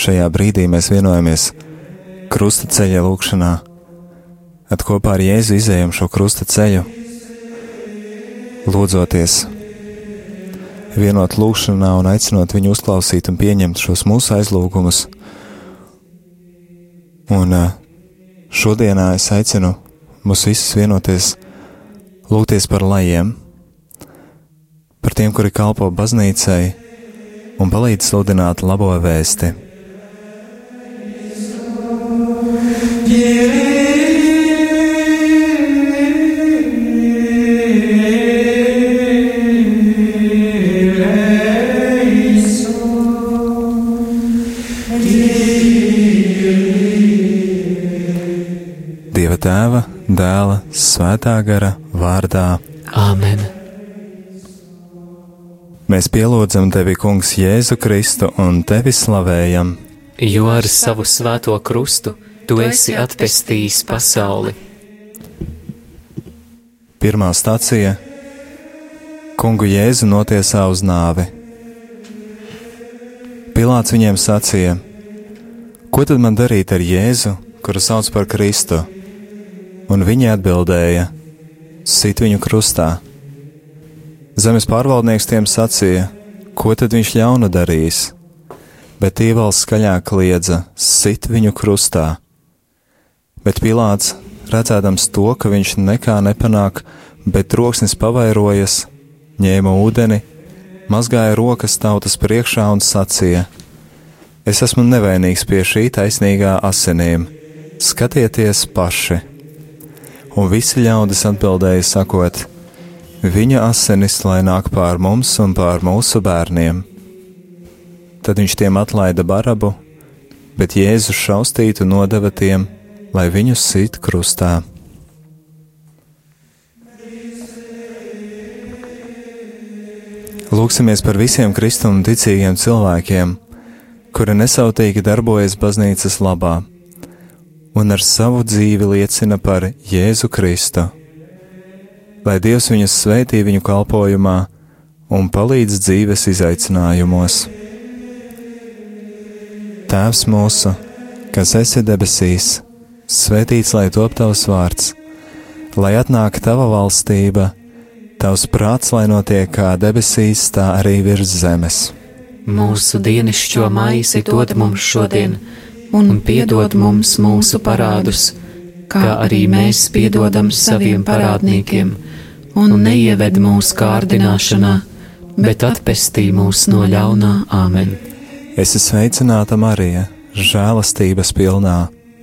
šajā brīdī mēs vienojamies krusta ceļa lūkšanā, kad kopā ar Jēzu izējam šo krusta ceļu, lūdzoties, vienot lūkšanā un aicinot viņu uzklausīt un pieņemt šos mūsu aizlūgumus. Un šodienā es aicinu mūs visus vienoties, lūgties par lajiem, par tiem, kuri kalpo baznīcai un palīdz sludināt labo vēsti. Tēva, dēla, svētā gara vārdā. Āmen! Mēs pielūdzam tevi, Kungs, Jēzu Kristu un tevi slavējam, Jo ar savu svēto krustu tu esi atpestījis pasauli. Pirmā stācija - Kungu Jēzu notiesā uz nāvi. Pilāts viņiem sacīja: Ko tad man darīt ar Jēzu, kuru sauc par Kristu? Un viņi atbildēja: Sit viņu krustā. Zemes pārvaldnieks tiem sacīja: Ko tad viņš ļaunu darīs? Bet vēl skaļāk kliedza: Sit viņu krustā! Bet Pilāts, redzēdams to, ka viņš nekā nepanāk, bet troksnis pavairojas, ņēma ūdeni, mazgāja rokas tautas priekšā un sacīja: Es esmu nevainīgs pie šī taisnīgā asinīm, skatieties paši! Un visi ļaudis atbildēja, sakot: Viņa asinis lai nāk pār mums un pār mūsu bērniem. Tad viņš tiem atlaida barabu, bet Jēzus šaustītu nodeva tiem, lai viņus sit krustā. Lūksimies par visiem kristumu ticīgiem cilvēkiem, kuri nesautīgi darbojas baznīcas labā un ar savu dzīvi liecina par Jēzu Kristu. Lai Dievs viņus svētī viņu kalpošanā un palīdz dzīves izaicinājumos. Tēvs mūsu, kas esi debesīs, svētīts lai top tavs vārds, lai atnāk tava valstība, tavs prāts, lai notiek kā debesīs, tā arī virs zemes. Mūsu dienascho maizi dod mums šodien, un piedod mums mūsu parādus, kā arī mēs piedodam saviem parādniekiem, un neieved mūsu kārdināšanā, bet atpestī mūs no ļaunā Āmen. Es esmu sveicināta Marija, žēlastības pilnā.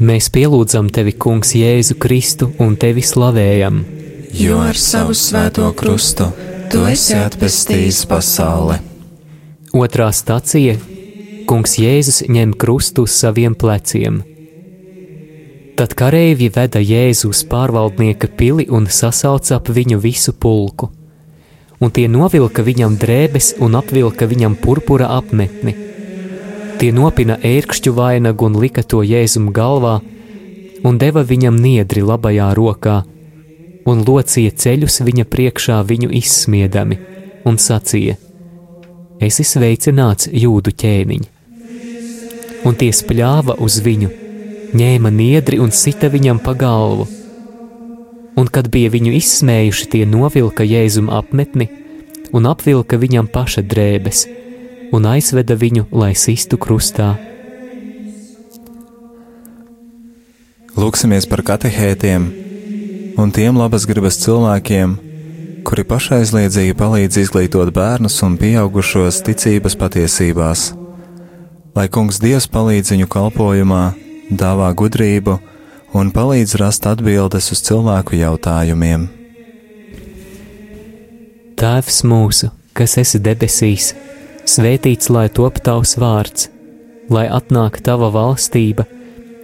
Mēs pielūdzam tevi, Kungs, Jēzu Kristu un tevi slavējam, Jo ar savu svēto krustu tu esi atpestījis pasauli. Otrā stacija - Kungs Jēzus ņem krustu uz saviem pleciem. Tad kareivji veda Jēzu uz pārvaldnieka pili un sasauca ap viņu visu pulku. Un tie novilka viņam drēbes un apvilka viņam purpura apmetni. Tie nopina ērkšķu vainagu un lika to Jēzum galvā, un deva viņam niedri labajā rokā, un locīja ceļus viņa priekšā viņu izsmiedami, un sacīja: Esi sveicināts, jūdu ķēniņ! Un tie spļāva uz viņu, ņēma niedri un sita viņam pa galvu. Un, kad bija viņu izsmējuši, tie novilka jēzum apmetni un apvilka viņam paša drēbes un aizveda viņu, lai sistu krustā. Lūksimies par katehētiem un tiem labas gribas cilvēkiem, kuri pašaizliedzīgi palīdz izglītot bērnus un pieaugušos ticības patiesībās. Lai Kungs Dievs palīdz viņu kalpošanā, dāvā gudrību un palīdz rast atbildes uz cilvēku jautājumiem. Tēvs mūsu, kas esi debesīs, svētīts lai top tavs vārds, lai atnāk tava valstība,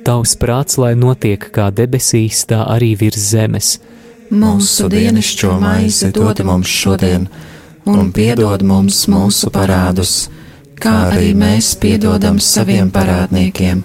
tavs prāts, lai notiek kā debesīs, tā arī virs zemes. Mūsu dienascho maizi dod mums šodien, un piedod mums mūsu parādus, kā arī mēs piedodam saviem parādniekiem,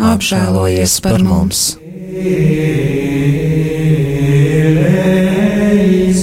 Apžēlojies par mums! Mēs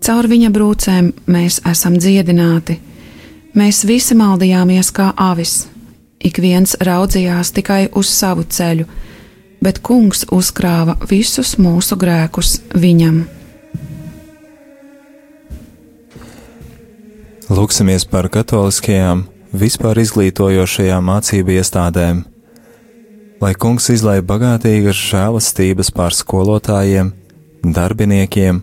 Caur viņa brūcēm mēs esam dziedināti. Mēs visi maldījāmies kā avis, ik viens raudzījās tikai uz savu ceļu, bet kungs uzkrāva visus mūsu grēkus viņam. Lūksimies par katoliskajām, vispār izglītojošajām mācību iestādēm, lai kungs izlaiž bagātīgas žēlastības pār skolotājiem, darbiniekiem,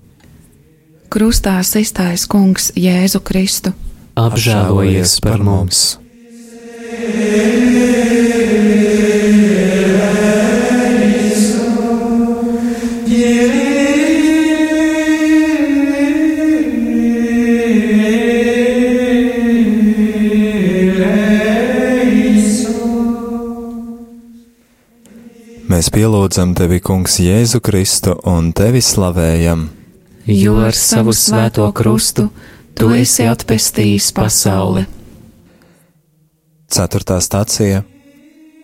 Krustā iztaisa Kungs Jēzu Kristu. Apžēlojies par mums! Mēs pielūdzam tevi, Kungs, Jēzu Kristu un tevi slavējam. Jo ar savu svēto krustu tu esi atpestījis pasauli. Ceturtā stācija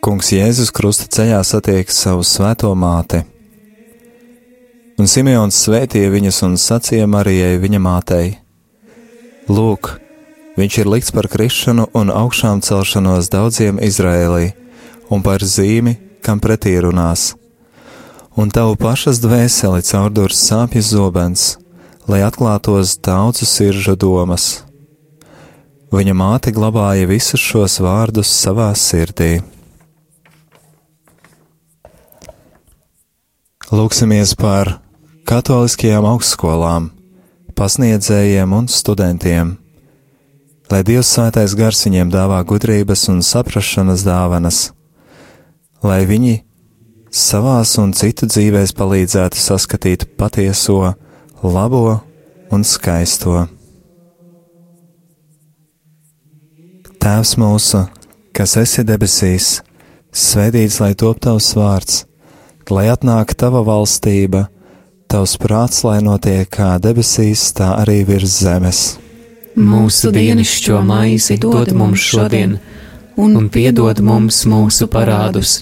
Kungs Jēzus krusta ceļā satiek savu svēto māti. Un Simeons svētīja viņas un sacīja Marijai viņa mātei: Lūk, viņš ir likts par krišanu un augšām celšanos daudziem Izrēlī, un par zīmi, kam pretī runās. Un tavu pašas dvēseli caurdurs sāpju zobens, lai atklātos daudzu siržu domas. Viņa māte glabāja visus šos vārdus savā sirdī. Lūksimies par katoliskajām augstskolām, pasniedzējiem un studentiem, lai Dievs svētais gars viņiem dāvā gudrības un saprašanas dāvanas, lai viņi savās un citu dzīvēs palīdzētu saskatīt patieso, labo un skaisto. Tēvs mūsu, kas esi debesīs, svētīts lai top tavs vārds, lai atnāk tava valstība, tavs prāts, lai notiek kā debesīs, tā arī virs zemes. Mūsu dienascho maizi dod mums šodien, un piedod mums mūsu parādus,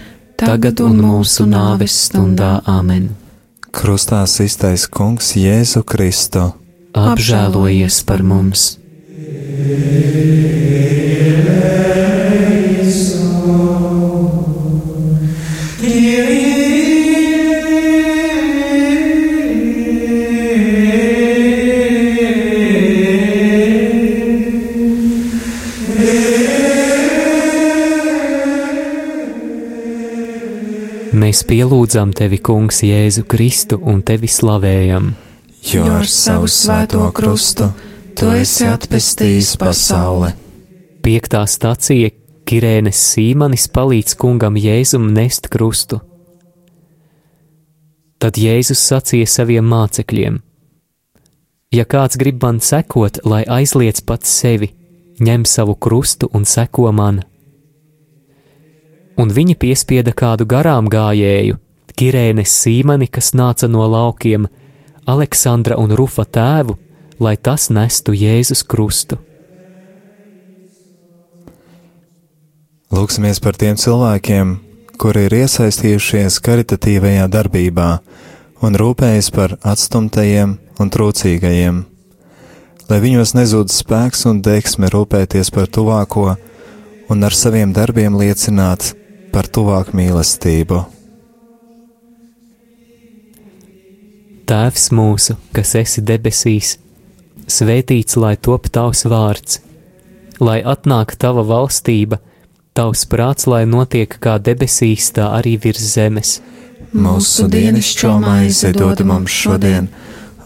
tagad un mūsu nāves stundā Āmen. Krustā iztais Kungs Jēzu Kristu. Apžēlojies par mums! Mēs pielūdzam tevi, Kungs, Jēzu Kristu un tevi slavējam. Jo ar savu svēto krustu tu esi atpestījis pasauli. Piektā stacija Kirēnes Sīmanis palīdz kungam Jēzum nest krustu. Tad Jēzus sacīja saviem mācekļiem: Ja kāds grib man sekot, lai aizliec pats sevi, ņem savu krustu un seko man un viņi piespieda kādu garām gājēju, Kirēnes Sīmani, kas nāca no laukiem, Aleksandra un Rufa tēvu, lai tas nestu Jēzus krustu. Lūksimies par tiem cilvēkiem, kuri ir iesaistījušies karitatīvajā darbībā un rūpējas par atstumtajiem un trūcīgajiem, lai viņos nezūd spēks un deksme rūpēties par tuvāko un ar saviem darbiem liecināt par tuvāku mīlestību. Tēvs mūsu, kas esi debesīs, svētīts lai top tavs vārds, lai atnāk tava valstība, tavs prāts, lai notiek kā debesīs, tā arī virs zemes. Mūsu dienascho maizi dod mums šodien,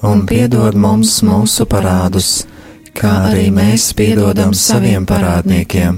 un piedod mums mūsu parādus, kā arī mēs piedodam saviem parādniekiem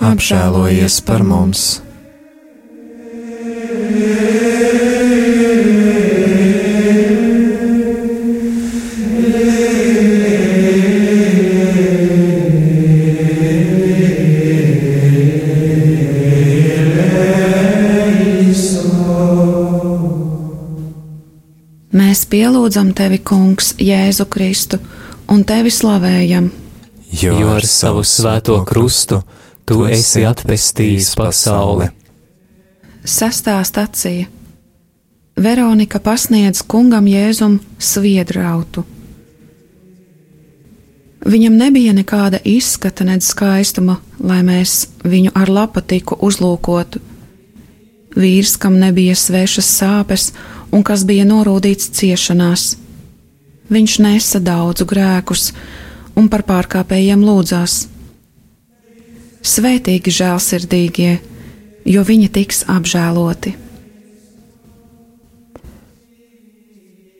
apžēlojies par mums! Mēs pielūdzam tevi, Kungs, Jēzu Kristu, un tevi slavējam, jo ar savu svēto krustu tu esi atpestījis pasauli. Sestā stacija Veronika pasniedz kungam Jēzum sviedrautu. Viņam nebija nekāda izskata, nedz skaistuma, lai mēs viņu ar lapatiku uzlūkotu. Vīrs, kam nebija svešas sāpes un kas bija norūdīts ciešanās. Viņš nesa daudzu grēkus un par pārkāpējiem lūdzās Svētīgi žēlsirdīgie, jo viņi tiks apžēloti.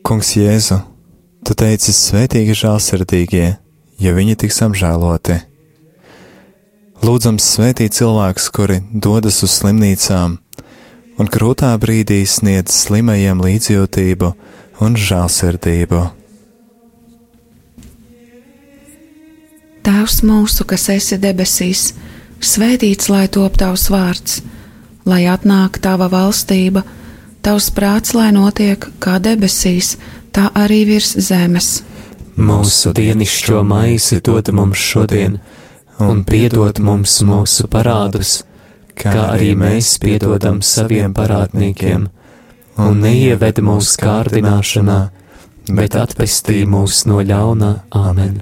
Kungs Jēzu, tu teici, svētīgi žēlsirdīgie, jo viņi tiks apžēloti. Lūdzam, svētīt cilvēkus, kuri dodas uz slimnīcām un krūtā brīdī sniedz slimajiem līdzjūtību un žēlsirdību. Tēvs mūsu, kas esi debesīs, Svētīts lai top tavs vārds, lai atnāk tava valstība, tavs prāts, lai notiek kā debesīs, tā arī virs zemes. Mūsu dienascho maizi dod mums šodien, un piedod mums mūsu parādus, kā arī mēs piedodam saviem parādniekiem, un neieved mūsu kārdināšanā, bet atpestī mūs no ļaunā Āmen.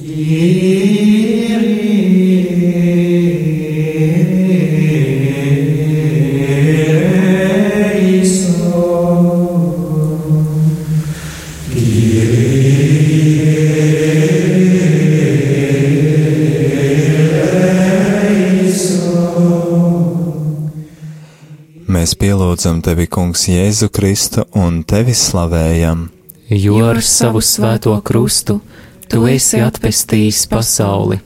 Mēs pielūdzam tevi, Kungs, Jēzu Kristu un tevi slavējam, Jo ar savu svēto krustu tu esi atpestījis pasauli.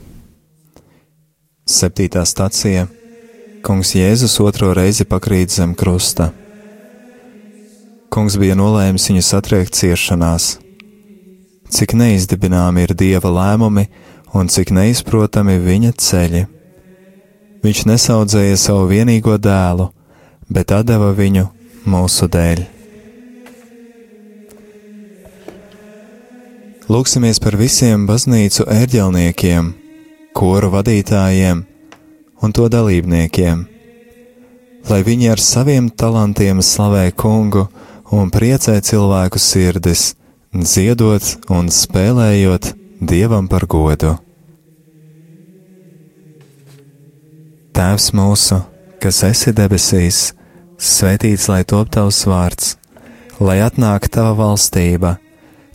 Septītā stacija Kungs Jēzus otro reizi pakrīt zem krusta. Kungs bija nolēmis viņu satriekt ciešanās. Cik neizdibināmi ir Dieva lēmumi un cik neizprotami viņa ceļi. Viņš nesaudzēja savu vienīgo dēlu, bet deva viņu mūsu dēļ. Lūksimies par visiem baznīcu ērģelniekiem, koru vadītājiem un to dalībniekiem, lai viņi ar saviem talantiem slavē kungu un priecē cilvēku sirdis, dziedot un spēlējot dievam par godu. Tēvs mūsu, kas esi debesīs, svētīts lai top tavs vārds, lai atnāk tava valstība,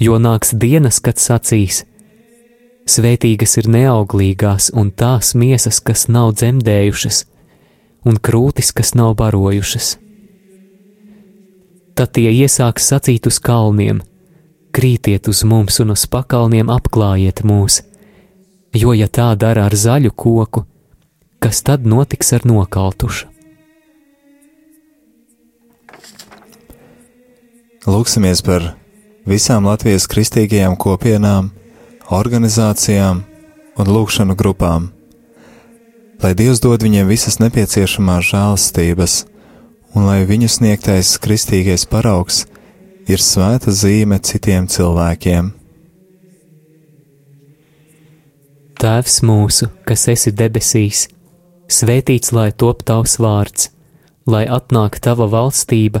Jo nāks dienas, kad sacīs: Svētīgas ir neauglīgās un tās miesas, kas nav dzemdējušas, un krūtis, kas nav barojušas. Tad tie iesāks sacīt uz kalniem: Krītiet uz mums un uz pakalniem apklājiet mūs, jo ja tā dara ar zaļu koku, kas tad notiks ar nokautušu? Lūksimies par visām Latvijas kristīgajām kopienām, organizācijām un lūkšanu grupām, lai Dievs dod viņiem visas nepieciešamās žēlastības, un lai viņu sniegtais kristīgais paraugs ir svēta zīme citiem cilvēkiem. Tēvs mūsu, kas esi debesīs, svētīts lai top tavs vārds, lai atnāk tava valstība,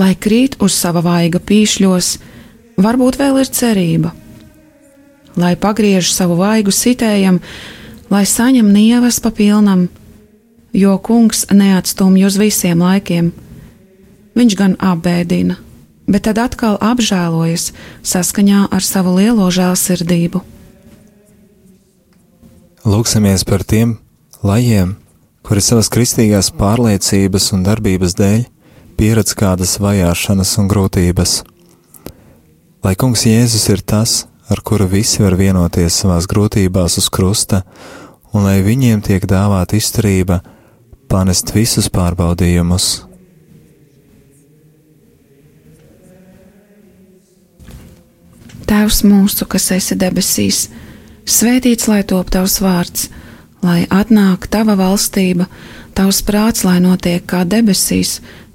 Lai krīt uz sava vaiga pīšļos, varbūt vēl ir cerība. Lai pagriež savu vaigu sitējam, lai saņem nievas pa pilnam, jo kungs neatstumj uz visiem laikiem. Viņš gan apbēdina, bet tad atkal apžēlojas saskaņā ar savu lielo žēlsirdību. Lūksimies par tiem lajiem, kuri savas kristīgās pārliecības un darbības dēļ pieredz kādas vajāšanas un grūtības. Lai kungs Jēzus ir tas, ar kuru visi var vienoties savās grūtībās uz krusta, un lai viņiem tiek dāvāta izturība panest visus pārbaudījumus. Tēvs mūsu, kas esi debesīs, svētīts lai top tavs vārds, lai atnāk tava valstība, tavs prāts, lai notiek kā debesīs,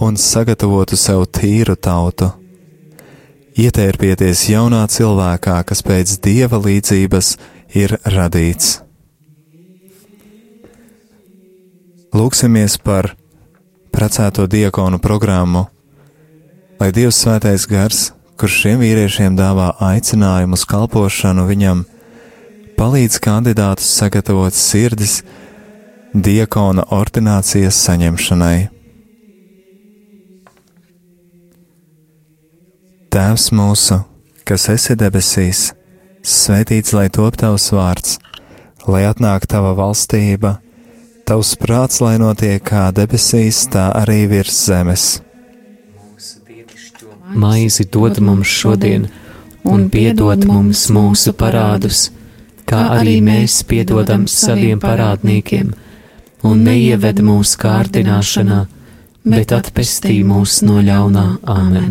un sagatavotu sev tīru tautu. Ietērpieties jaunā cilvēkā, kas pēc dieva līdzības ir radīts. Lūksimies par precēto diakonu programmu, lai Dievs svētais gars, kurš šiem vīriešiem dāvā aicinājumu uz kalpošanu, viņam palīdz kandidātus sagatavot sirdis diakona ordinācijas saņemšanai. Tēvs mūsu, kas esi debesīs, svētīts lai top tavs vārds, lai atnāk tava valstība, tavs prāts, lai notiek kā debesīs, tā arī virs zemes. Maizi dod mums šodien, un piedod mums mūsu parādus, kā arī mēs piedodam saviem parādniekiem, un neieved mūsu kārdināšanā, bet atpestī mūs no ļaunā Āmen.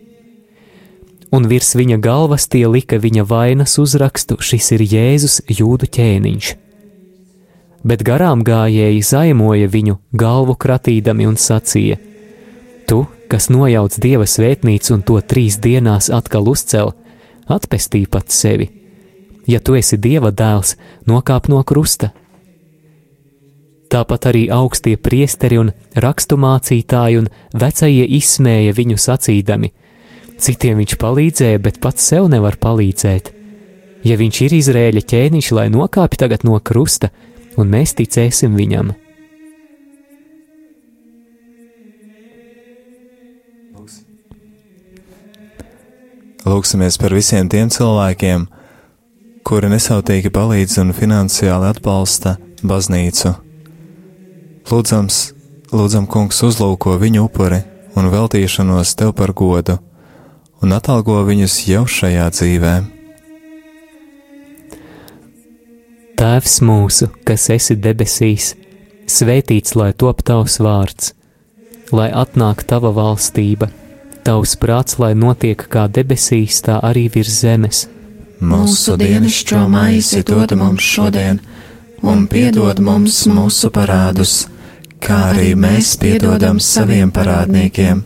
un virs viņa galvas tie lika viņa vainas uzrakstu: Šis ir Jēzus jūdu ķēniņš. Bet garām gājēji zaimoja viņu, galvu kratīdami un sacīja: Tu, kas nojauc dieva svētnīcu un to trīs dienās atkal uzcel, atpestī pats sevi. Ja tu esi dieva dēls, nokāp no krusta. Tāpat arī augstie priesteri un raksturmācītāji un vecie izsmēja viņu sacīdami: Citiem viņš palīdzēja, bet pats sev nevar palīdzēt. Ja viņš ir Izrēļa ķēniņš, lai nokāpj tagad no krusta, un mēs ticēsim viņam. Lūksimies par visiem tiem cilvēkiem, kuri nesautīgi palīdz un finansiāli atbalsta baznīcu. Lūdzams, lūdzam, kungs, uzlūko viņu upuri un veltīšanos tev par godu un atalgo viņus jau šajā dzīvē. Tēvs mūsu, kas esi debesīs, svētīts lai top tavs vārds, lai atnāk tava valstība, tavs prāts, lai notiek kā debesīs, tā arī virs zemes. Mūsu dienascho maizi dod mums šodien, un piedod mums mūsu parādus, kā arī mēs piedodam saviem parādniekiem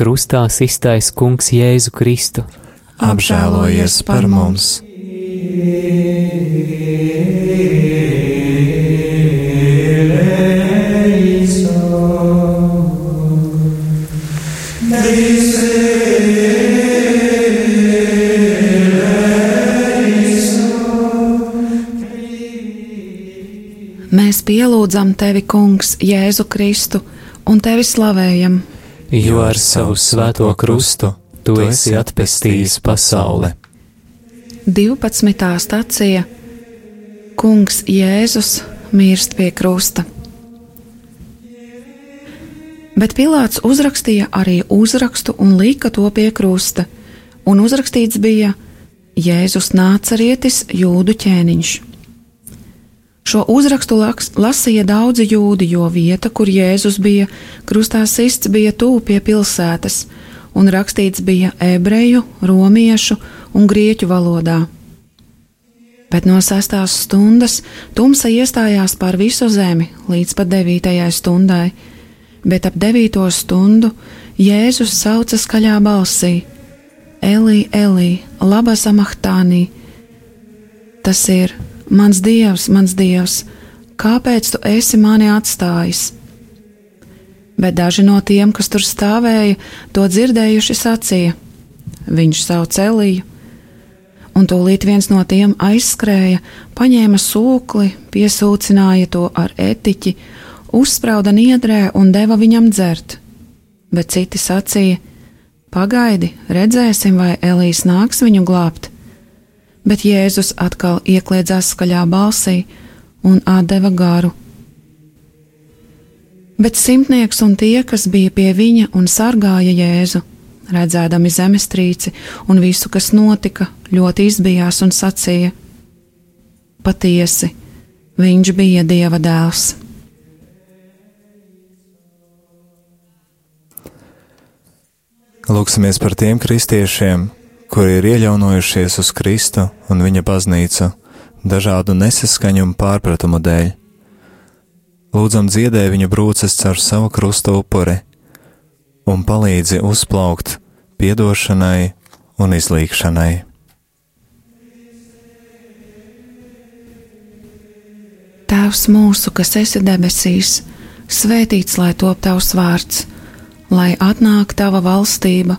Krustā iztais Kungs Jēzu Kristu apžēlojies par mums! Mēs pielūdzam tevi, Kungs, Jēzu Kristu, un tevi slavējam, jo ar savu svēto krustu tu esi atpestījis pasauli. 12. stācija Kungs Jēzus mirst pie krusta. Bet Pilārs uzrakstīja arī uzrakstu un lika to pie krusta, un uzrakstīts bija Jēzus nācarietis jūdu ķēniņš. Šo uzrakstu lasīja daudzi jūdi, jo vieta, kur Jēzus bija krustā sists, bija tuvu pie pilsētas, un rakstīts bija ebreju, romiešu un grieķu valodā. Bet no sestās stundas tumsa iestājās pār visu zemi līdz pat devītajai stundai, bet ap devīto stundu Jēzus sauca skaļā balsī: Elī, Elī, laba samahtānī! Tas ir mans dievs, mans dievs, kāpēc tu esi mani atstājis? bet daži no tiem, kas tur stāvēja, to dzirdējuši sacīja: Viņš sauc Eliju. Un tūlīt viens no tiem aizskrēja, paņēma sūkli, piesūcināja to ar etiķi, uzsprauda niedrē un deva viņam dzert. Bet citi sacīja: Pagaidi, redzēsim, vai Elīs nāks viņu glābt. Bet Jēzus atkal iekļiedzās skaļā balsī un atdeva garu Bet simtnieks un tie, kas bija pie viņa un sargāja Jēzu, redzēdami zemestrīci un visu, kas notika, ļoti izbijās un sacīja: Patiesi, viņš bija Dieva dēls. Lūksimies par tiem kristiešiem, kuri ir ieļaunojušies uz Kristu un viņa baznīcu dažādu nesaskaņu un pārpratumu dēļ. Lūdzam dziedē viņa brūces caur savu krusta upuri un palīdzi uzplaukt piedošanai un izlīkšanai. Tēvs mūsu, kas esi debesīs, svētīts lai top tavs vārds, lai atnāk tava valstība,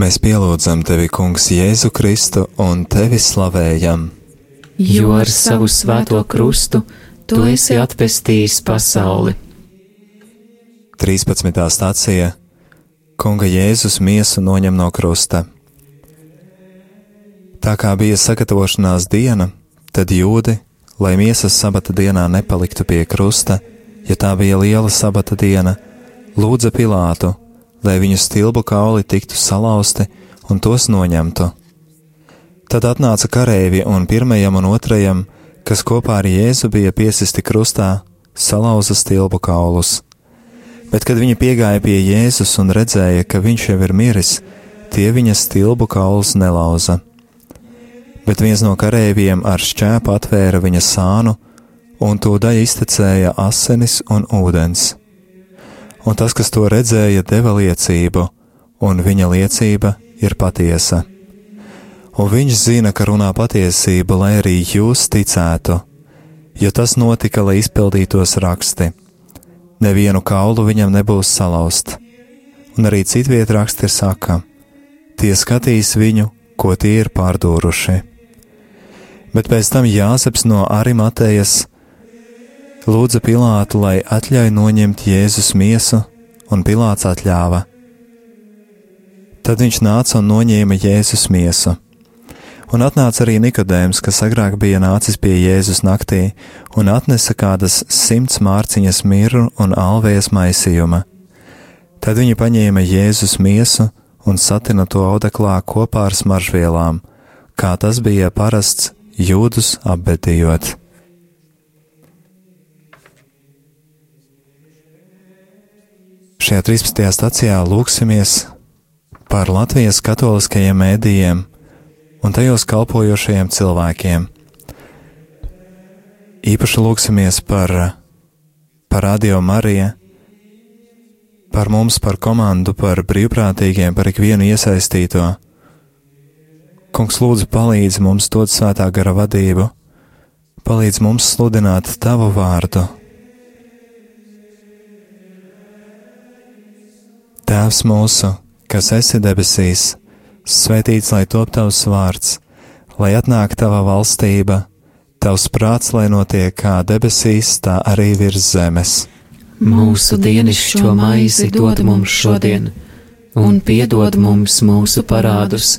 Mēs pielūdzam tevi, Kungs, Jēzu Kristu un tevi slavējam. Jo ar savu svēto krustu tu esi atpestījis pasauli. 13. stācija Kunga Jēzus miesu noņem no krusta. Tā kā bija sagatavošanās diena, tad jūdi, lai miesas sabata dienā nepaliktu pie krusta, ja tā bija liela sabata diena, lūdza Pilātu, lai viņu stilbu kauli tiktu salauzti un tos noņemtu. Tad atnāca kareivi un pirmajam un otrajam, kas kopā ar Jēzu bija piesisti krustā, salauza stilbu kaulus. Bet, kad viņi piegāja pie Jēzus un redzēja, ka viņš jau ir miris, tie viņa stilbu kaulus nelauza. Bet viens no kareiviem ar šķēpu atvēra viņa sānu, un tūdaļ iztecēja asinis un ūdens. Un tas, kas to redzēja, deva liecību, un viņa liecība ir patiesa. Un viņš zina, ka runā patiesību, lai arī jūs ticētu, jo tas notika, lai izpildītos raksti. Nevienu kaulu viņam nebūs salauzt, un arī citviet raksti saka, tie skatīs viņu, ko tie ir pārdūruši. Bet pēc tam Jāzeps no Arimatējas lūdza Pilātu, lai atļauj noņemt Jēzus miesu, un Pilāts atļāva. Tad viņš nāca un noņēma Jēzus miesu. Un atnāca arī Nikodējums, kas agrāk bija nācis pie Jēzus naktī, un atnesa kādas simts mārciņas mirru un alvējas maisījuma. Tad viņi paņēma Jēzus miesu un satina to audeklā kopā ar smaržvielām, kā tas bija parasts jūdus apbedījot. Šajā 13. stacijā lūksimies par Latvijas katoliskajiem mēdījiem un tajos kalpojošajiem cilvēkiem. Īpaši lūksimies par, par Radio Mariju, par mums, par komandu, par brīvprātīgiem, par ikvienu iesaistīto. Kungs, lūdzu, palīdzi mums dot svētā gara vadību, palīdzi mums sludināt tavu vārdu. Tēvs mūsu, kas esi debesīs, svētīts lai top tavs vārds, lai atnāk tava valstība, tavs prāts, lai notiek kā debesīs, tā arī virs zemes. Mūsu dienascho maizi dod mums šodien, un piedod mums mūsu parādus,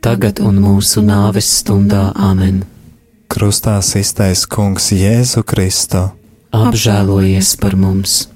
tagad un mūsu nāves stundā Āmen. Krustā iztais Kungs Jēzu Kristu. Apžēlojies par mums!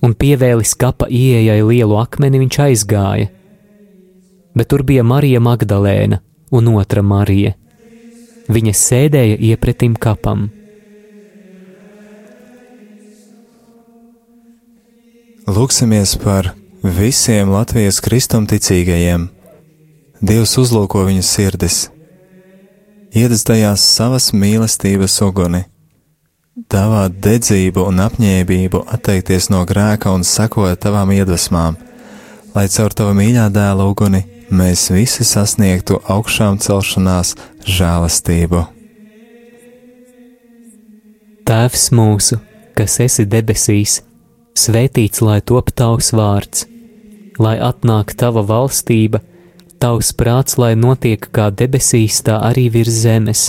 Un pievēlis kapa ieejai lielu akmeni, viņš aizgāja. Bet tur bija Marija Magdalēna un otra Marija. Viņa sēdēja iepretim kapam. Lūksimies par visiem Latvijas kristumticīgajiem. Dievs uzlūko viņu sirdis, iededzējās savas mīlestības uguni, dāvāt dedzību un apņēmību atteikties no grēka un sekot tavām iedvesmām, lai caur tava mīļā dēla uguni mēs visi sasniegtu augšām celšanās žēlastību. Tēvs mūsu, kas esi debesīs, svētīts lai top tavs vārds, lai atnāk tava valstība, tavs prāts, lai notiek kā debesīs, tā arī virs zemes.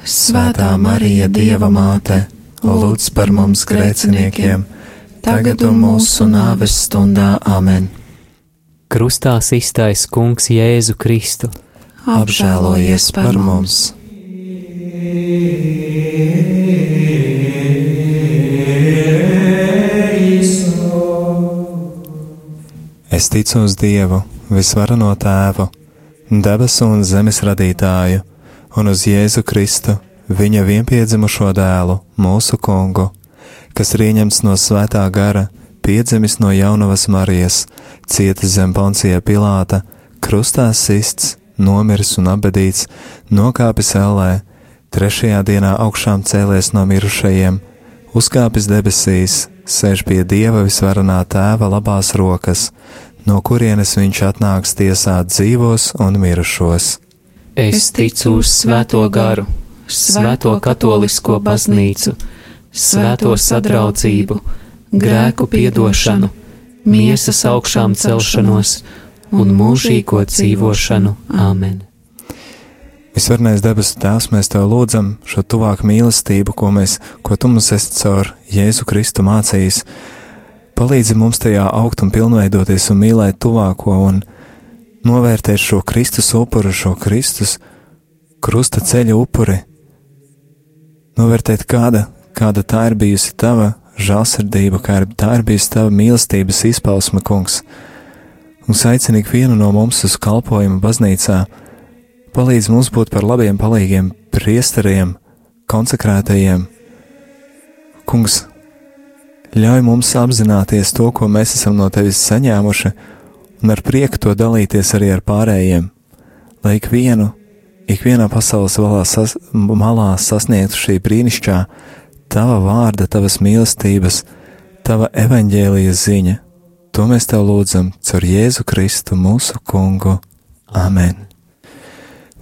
Svētā Marija, Dieva māte, lūdz par mums grēciniekiem, tagad un mūsu nāves stundā Āmen. Krustā iztais Kungs Jēzu Kristu. Apžēlojies par mums! Es ticu uz Dievu, visvarano Tēvu, debesu un zemes radītāju, un uz Jēzu Kristu, viņa vienpiedzimušo dēlu, mūsu kungu, kas ir ieņemts no svētā gara, piedzimis no jaunavas Marijas, cietis zem Poncija Pilāta, krustā sists, nomiris un abedīts, nokāpis ellē, trešajā dienā augšām cēlies no mirušajiem, uzkāpis debesīs, sēž pie Dieva visvarenā tēva labās rokas, no kurienes viņš atnāks tiesāt dzīvos un mirušos. Es ticu uz Svēto garu, Svēto katolisko baznīcu, Svēto sadraudzību, grēku piedošanu, miesas augšām celšanos un mūžīgo dzīvošanu. Āmen! Visvarenais debesu Tēvs, mēs Tev lūdzam šo tuvāku mīlestību, ko, mēs, ko Tu mums esi caur Jēzu Kristu mācījis. Palīdzi mums tajā augt un pilnveidoties un mīlēt tuvāko un novērtēt šo Kristus upuru, šo Kristus krusta ceļa upuri. Novērtēt, kāda, kāda tā ir bijusi Tava žēlsirdība, kā ir, tā ir bijusi Tava mīlestības izpausme, Kungs. Un aicini ikvienu no mums uz kalpojumu baznīcā palīdz mums būt par labiem palīgiem, priesteriem, konsekrētajiem. Kungs, ļauj mums apzināties to, ko mēs esam no tevis saņēmuši, un ar prieku to dalīties arī ar pārējiem, lai ikvienu, ikvienā pasaules sas, malā sasniegtu šī brīnišķā tava vārda, tavas mīlestības, tava evaņģēlijas ziņa. To mēs tev lūdzam caur Jēzu Kristu, mūsu kungu. Amen!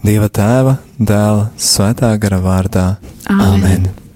Dieva tēva, dēla, svētā gara vārdā. Āmen. Amen.